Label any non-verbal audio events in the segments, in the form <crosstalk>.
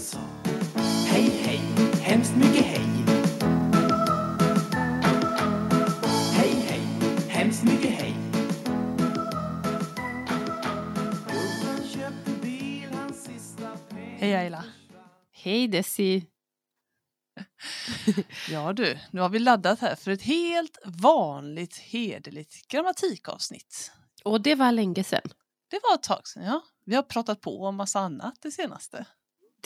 sa Hej, hej, hemskt mycket hej. Hej, hej, hemskt mycket hej. Hej Ayla. Hej Desi! <laughs> Ja du, nu har vi laddat här för ett helt vanligt hederligt grammatikavsnitt. Och det var länge sedan. Det var ett tag sedan, ja. Vi har pratat på om massa annat det senaste.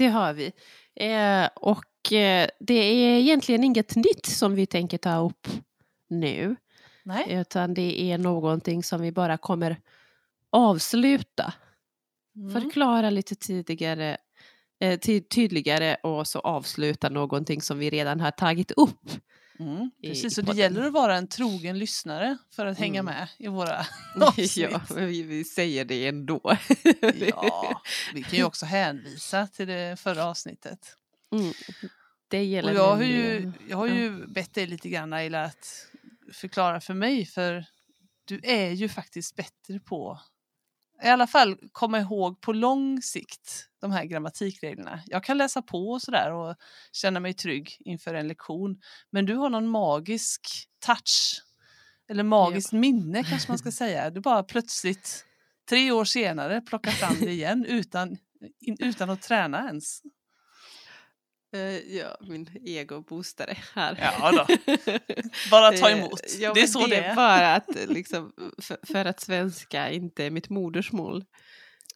Det har vi. Eh, och eh, det är egentligen inget nytt som vi tänker ta upp nu. Nej, Utan det är någonting som vi bara kommer avsluta. mm. Förklara lite tidigare, eh, ty- tydligare och så avsluta någonting som vi redan har tagit upp. Mm, precis. Och det gäller att vara en trogen lyssnare för att hänga Mm. med i våra <laughs> avsnitt. ja, vi, vi säger det ändå. <laughs> Ja, vi kan ju också hänvisa till det förra avsnittet. Mm. Det gäller Och jag har ju, jag har ju bett dig lite grann Ayla att förklara för mig för du är ju faktiskt bättre på i alla fall komma ihåg på lång sikt de här grammatikreglerna. Jag kan läsa på och sådär och känna mig trygg inför en lektion. Men du har någon magisk touch eller magiskt minne kanske man ska <laughs> säga. Du bara plötsligt tre år senare plockar fram det igen utan, utan att träna ens. Eh, ja, min egoboostare här. Ja då. Bara ta Eh, emot. ja, det är så det är. bara att <laughs> liksom, för, för att svenska inte är mitt modersmål.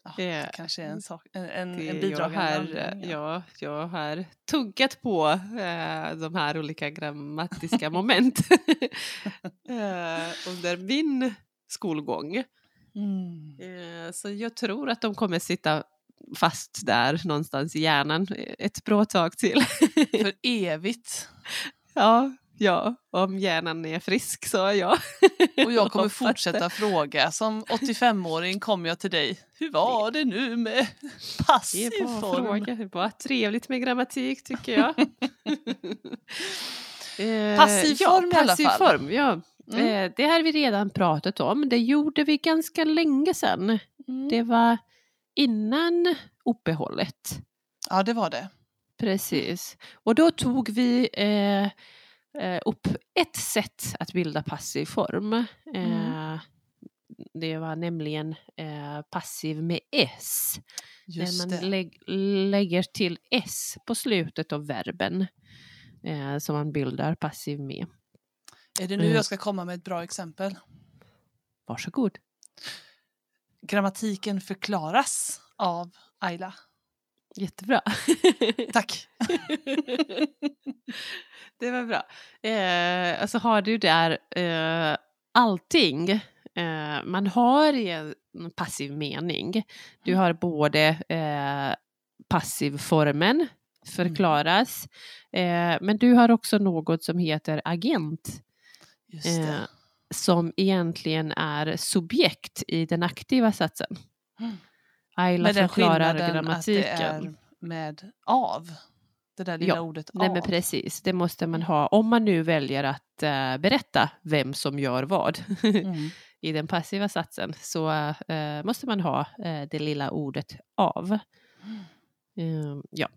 Ja, det- det kanske är en, sak, en, en, en jag, bidragande har, ja, jag har tuggat på eh, de här olika grammatiska moment <laughs> eh, under min skolgång. Mm. Eh, så jag tror att de kommer sitta fast där någonstans i hjärnan ett bra tag till. <laughs> För evigt. ja, ja, om hjärnan är frisk så ja. <laughs> Och jag kommer fortsätta fråga. Som 85-åring kommer jag till dig. Hur var det nu med passiv Det är form? fråga. Det bara trevligt med grammatik tycker jag. <laughs> Eh, Passiv ja, form i alla fall. Form, ja. Mm. Eh, det har vi redan pratat om. Det gjorde vi ganska länge sedan. Mm. Det var innan uppehållet. Ja, det var det. Precis. Och då tog vi eh, eh, upp ett sätt att bilda passiv form. Eh, Det var nämligen eh, passiv med S. Just där man lägg, lägger till S på slutet av verben eh, som man bildar passiv med. Är det nu Mm. jag ska komma med ett bra exempel? Varsågod. Grammatiken förklaras av Ayla. Jättebra. Tack. <laughs> det var bra. Eh, alltså har du där eh, allting. Eh, man har i en passiv mening. Du har både eh, passivformen förklaras. Eh, men du har också något som heter agent. Just det. Som egentligen är subjekt i den aktiva satsen. Mm. Ayla förklarar skillnaden att det grammatiken. är med av. Det där lilla Ja, ordet Nej av. men precis, det måste man ha om man nu väljer att eh, berätta vem som gör vad <laughs> Mm. i den passiva satsen så eh, måste man ha eh, det lilla ordet av. Eh, ja.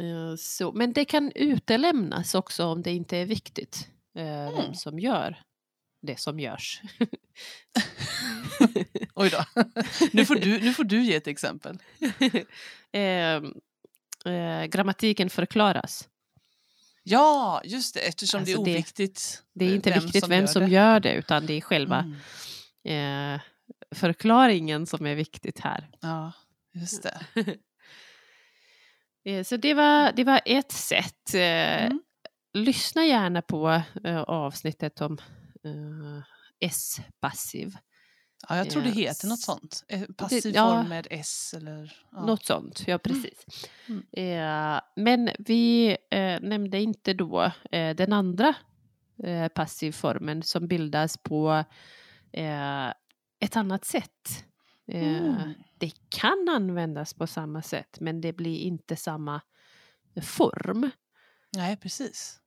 Eh, så, men det kan utelämnas också om det inte är viktigt vem Mm. som gör det som görs. <laughs> Oj då. nu, får du, nu får du ge ett exempel. <laughs> eh, eh, grammatiken förklaras. Ja, just det, eftersom det är Alltså det- oviktigt. Det är inte viktigt vem som det. gör det utan det är själva Mm. eh, förklaringen som är viktigt här. Ja, just det. <laughs> Eh, så det var, det var ett sätt. Eh, Mm. Lyssna gärna på eh, avsnittet om eh, S-passiv. Ja, jag tror det Eh, heter något sånt. Eh, Passiv ja. form med S eller... Ja. Något sånt, ja precis. Mm. Eh, men vi nämnde inte då den andra eh, passivformen som bildas på ett annat sätt. Mm. Det kan användas på samma sätt men det blir inte samma form. Nej, precis.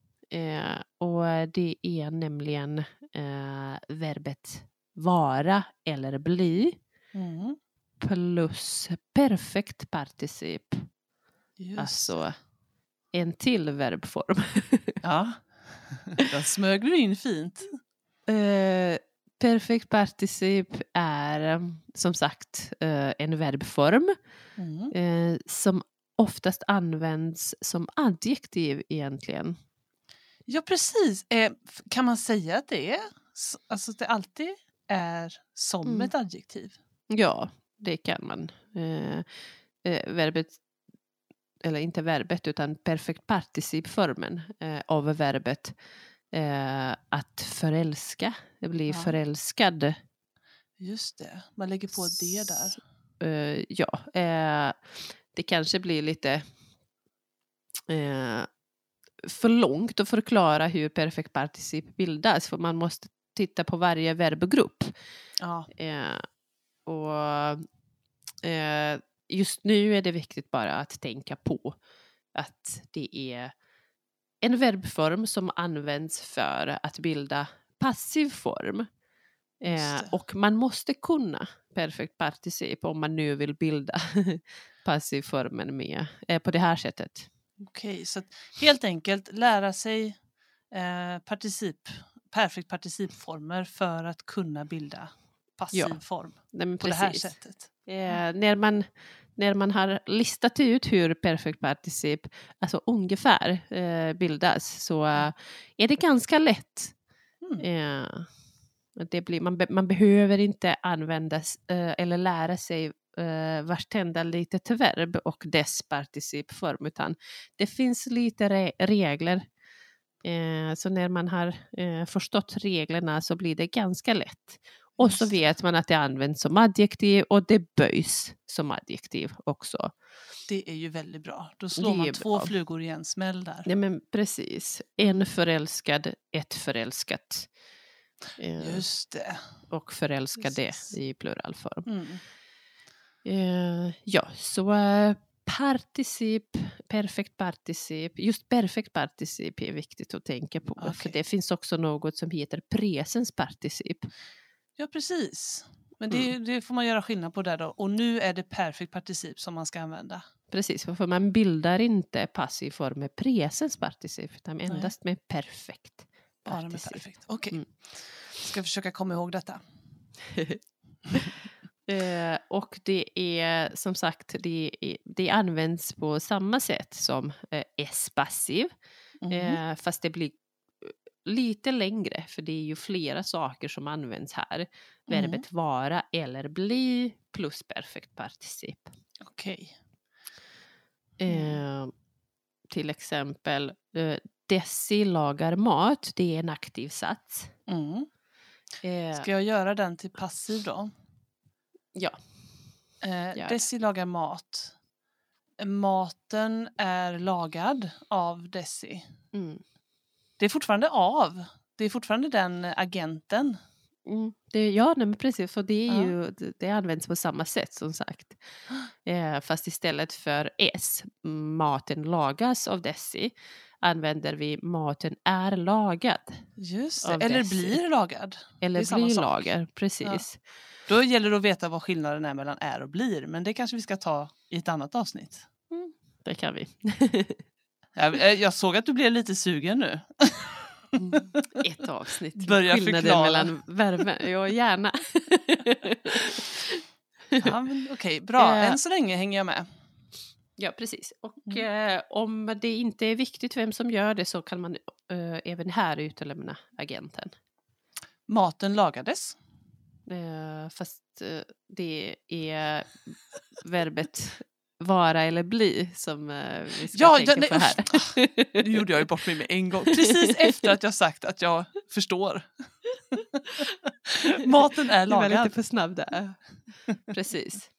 Och det är nämligen eh, verbet vara eller bli Mm. plus perfekt particip. Just. Alltså en till verbform. <laughs> Ja. <laughs> Den smög du in fint. Eh, perfect particip är som sagt eh, en verbform Mm. eh, som oftast används som adjektiv egentligen. Ja, precis. Eh, kan man säga att det är alltså att det alltid är som Mm. ett adjektiv? Ja, det kan man. Eh, eh, verbet, eller inte verbet utan perfect participformen eh, av verbet eh, att förälska. Det blir Ja. förälskad. Just det, man lägger på det där. Eh, ja, det kanske blir lite för långt att förklara hur perfect particip bildas för man måste titta på varje verbgrupp. Ja, Eh, och eh, just nu är det viktigt bara att tänka på att det är en verbform som används för att bilda passiv form. Eh, och man måste kunna perfect particip om man nu vill bilda <laughs> passivformen med, eh, på det här sättet. Okej. Så att helt enkelt lära sig eh, particip, perfect participformer för att kunna bilda passiv Ja, form Nej, på det här sättet. Eh, när, man, när man har listat ut hur perfect particip alltså ungefär eh, bildas så eh, är det ganska lätt. Mm. Eh, det blir, man, be, man behöver inte använda eh, eller lära sig eh, vartenda litet verb och dess participform utan det finns lite re, regler. Eh, så när man har eh, förstått reglerna så blir det ganska lätt. Och så vet man att det används som adjektiv och det böjs som adjektiv också. Det är ju väldigt bra. Då slår man två bra. flugor i en smäll där. Ja men precis. En förälskad, ett förälskat. Eh, Just det. och förälskade Precis. i pluralform. Mm. Eh, ja, så eh, particip, perfect particip, just perfect particip är viktigt att tänka på. För Okej. det finns också något som heter presens particip. Ja, precis. Men det, det får man göra skillnad på där då. Och nu är det perfect particip som man ska använda. Precis, för man bildar inte passiv form med presens particip utan Nej. endast med perfekt Bara med perfekt. Okej. Mm. Ska försöka komma ihåg detta. <laughs> Eh, och det är som sagt, det, är, det används på samma sätt som eh, S-passiv. Mhm. Eh, fast det blir eh, lite längre för det är ju flera saker som används här. Mm. Verbet vara eller bli plus perfekt particip. Okej. Mm. Eh, till exempel eh, Desi lagar mat, det är en aktiv sats. Mm. Ska jag göra den till passiv då? Ja, Eh. Desi lagar mat. Maten är lagad av Desi. mm. Det är fortfarande av. Det är fortfarande den agenten. Mm, det, ja, nej, men precis. För det, är Ja. ju, det, används på samma sätt som sagt. <gasps> Eh, fast istället för S, maten lagas av Desi, använder vi maten är lagad. Just det. Eller Desi. blir lagad. Eller blir lagad, precis. Då gäller det att veta vad skillnaden är mellan är och blir. Men det kanske vi ska ta i ett annat avsnitt. Det kan vi. <laughs> Jag, eh, jag såg att du blev lite sugen nu. Mm, Ett avsnitt. Börja Skillnaden förklara. mellan verben. Ja, gärna. <laughs> Ja, Okej, bra. Eh. Än så länge hänger jag med. Ja, precis. Och Mm. eh, om det inte är viktigt vem som gör det så kan man eh, även här utelämna agenten. Maten lagades. Eh, fast eh, det är verbet vara eller bli som eh, vi ska Ja, tänka ja, nej, på här. Nu gjorde jag ju bort mig med en gång. Precis efter att jag sagt att jag förstår. <laughs> Maten är Du var lite lagad. för snabb där. Precis.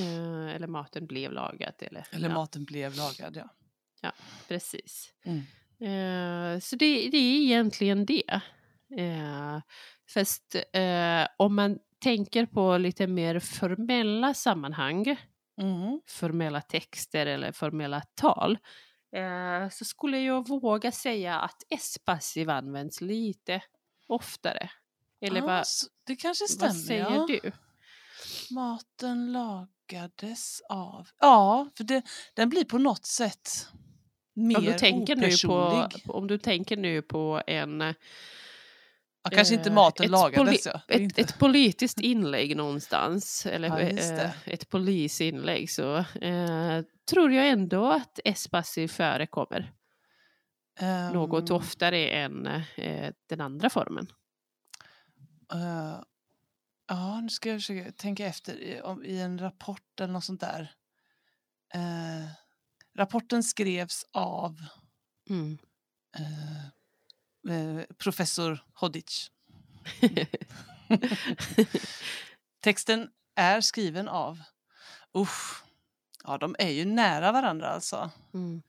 Eh, eller maten blev lagad. Eller, Eller ja, maten blev lagad, ja. Precis. Mm. Eh, så det, det är egentligen det. Fast eh, om man tänker på lite mer formella sammanhang, Mm. formella texter eller formella tal, eh, så skulle jag våga säga att S-passiv används lite oftare. Eller Ja, vad, det kanske stämmer. vad säger ja. du? Maten lag... lockades av. Ja, för det, den blir på något sätt mer Om du, tänker nu på, opersonlig. om du tänker nu på en... ja, kanske inte eh, maten ett lagades. Ja. Ett, ett politiskt inlägg någonstans, eller Ja, eh, ett polisinlägg, så eh, tror jag ändå att S-passiv förekommer något Ehm, oftare än eh, den andra formen. eh, ja, nu ska jag försöka tänka efter i, om, i en rapport eller något sånt där. Eh, rapporten skrevs av Mm. eh, eh, professor Hodic. <laughs> Texten är skriven av, usch, ja de är ju nära varandra alltså. Mm.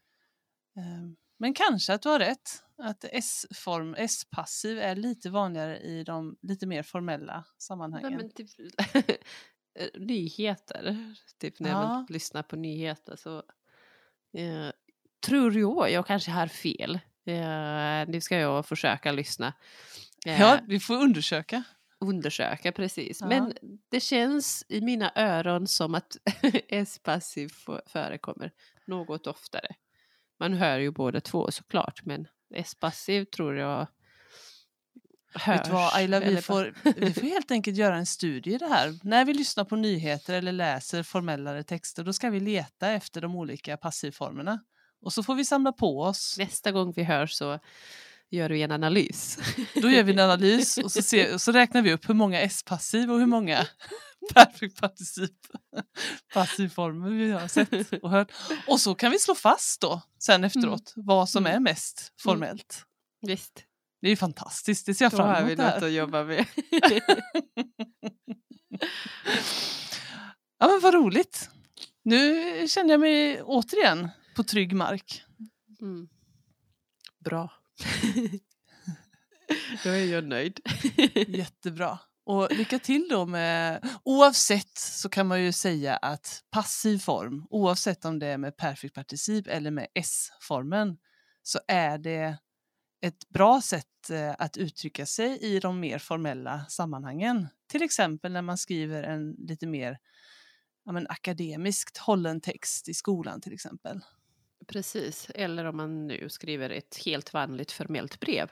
Eh, Men kanske att du har rätt, att S-form, S-passiv är lite vanligare i de lite mer formella Nej, sammanhangen. men typ, <laughs> eh, nyheter, typ när Ja. jag lyssnar på nyheter så eh, tror jag, jag kanske har fel. Eh, nu ska jag försöka lyssna. Eh, Ja, vi får undersöka. Undersöka precis. Ja. Men det känns i mina öron som att <laughs> S-passiv förekommer något oftare. Man hör ju båda två såklart men S-passiv tror jag hörs. Vet vad Ayla, vi får, vi får helt enkelt göra en studie i det här. När vi lyssnar på nyheter eller läser formellare texter då ska vi leta efter de olika passivformerna. Och så får vi samla på oss. Nästa gång vi hörs så gör vi en analys. Då gör vi en analys och så, ser, och så räknar vi upp hur många S-passiv och hur många <laughs> perfekt particip passivformer vi har sett och hört. Och så kan vi slå fast då sen efteråt vad som Mm. är mest formellt. Visst, Det är ju fantastiskt, det ser jag då fram har vi emot det något att jobba med. <laughs> Ja men vad roligt. Nu känner jag mig återigen på trygg mark. Mm. Bra. <laughs> Då är jag nöjd. <laughs> Jättebra. Och lycka till då med, oavsett så kan man ju säga att passiv form, oavsett om det är med perfekt particip eller med S-formen, så är det ett bra sätt eh, att uttrycka sig i de mer formella sammanhangen. Till exempel när man skriver en lite mer ja, men, akademiskt hållen text i skolan till exempel. Precis, eller om man nu skriver ett helt vanligt formellt brev.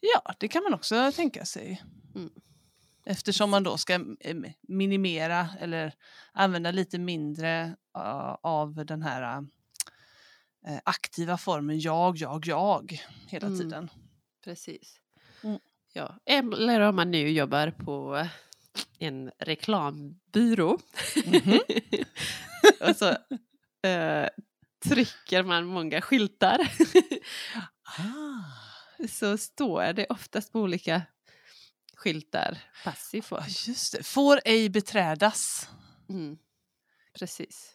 Ja, det kan man också tänka sig. Mm. Eftersom man då ska eh, minimera eller använda lite mindre av den här uh, aktiva formen jag, jag, jag hela Mm. tiden. Precis. Mm. Ja. Eller om man nu jobbar på en reklambyrå. Mhm. <laughs> och så <laughs> eh, trycker man många skyltar. Ah, så står det oftast på olika skyltar passiv form. just det. Får ej beträdas. Mm. Precis.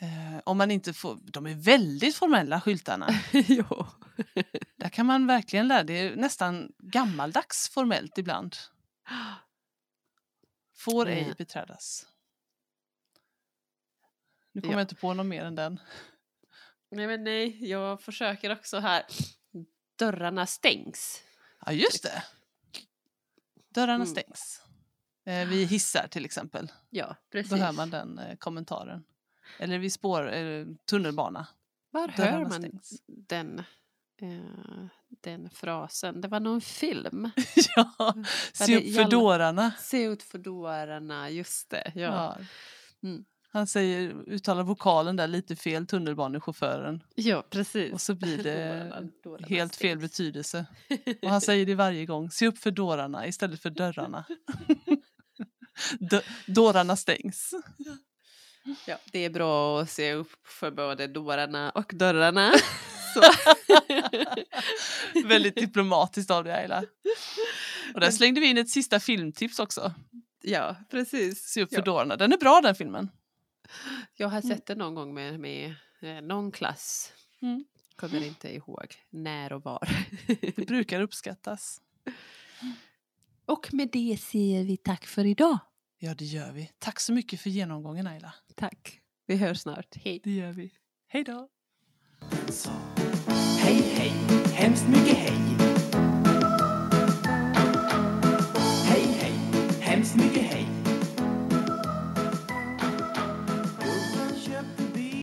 Eh, om man inte får, de är väldigt formella skyltarna. <laughs> jo. Där kan man verkligen lära Det är nästan gammaldags formellt ibland. Får ej beträdas. Nu kommer Ja. jag inte på någon mer än den. Nej men nej, jag försöker också här. Dörrarna stängs. Ja, just det. Dörrarna Mm. stängs. Eh, vid hissar till exempel. Ja, precis. Då hör man den eh, kommentaren. Eller vid spår, eh, tunnelbana. Var hör Dörrarna man stängs. den, eh, den frasen? Det var någon film. <laughs> ja, se upp för dårarna. Se ut för dårarna, just det. Ja. Ja. Mm. Han säger, uttalar vokalen där lite fel, tunnelbanechauffören. ja, precis. Och så blir <laughs> det Dårarna- dårarna helt fel betydelse. <laughs> Och han säger det varje gång. Se upp för dörrarna istället för dörrarna. <laughs> Dö- dårarna stängs. Ja, det är bra att se upp för både dårarna och dörrarna. Väldigt diplomatiskt av dig Ayla. Och där slängde vi in ett sista filmtips också. ja, precis. Se upp för Ja. dårarna. Den är bra den filmen. Jag har Mm. sett det någon gång med, med eh, någon klass. Mm. Kommer inte ihåg när och var. <laughs> Det brukar uppskattas. <gasps> och med det säger vi tack för idag. Ja det gör vi. Tack så mycket för genomgången Ayla. Tack. Vi hörs snart. Hej. Det gör vi. Hej då. Hej hej, hemskt mycket hej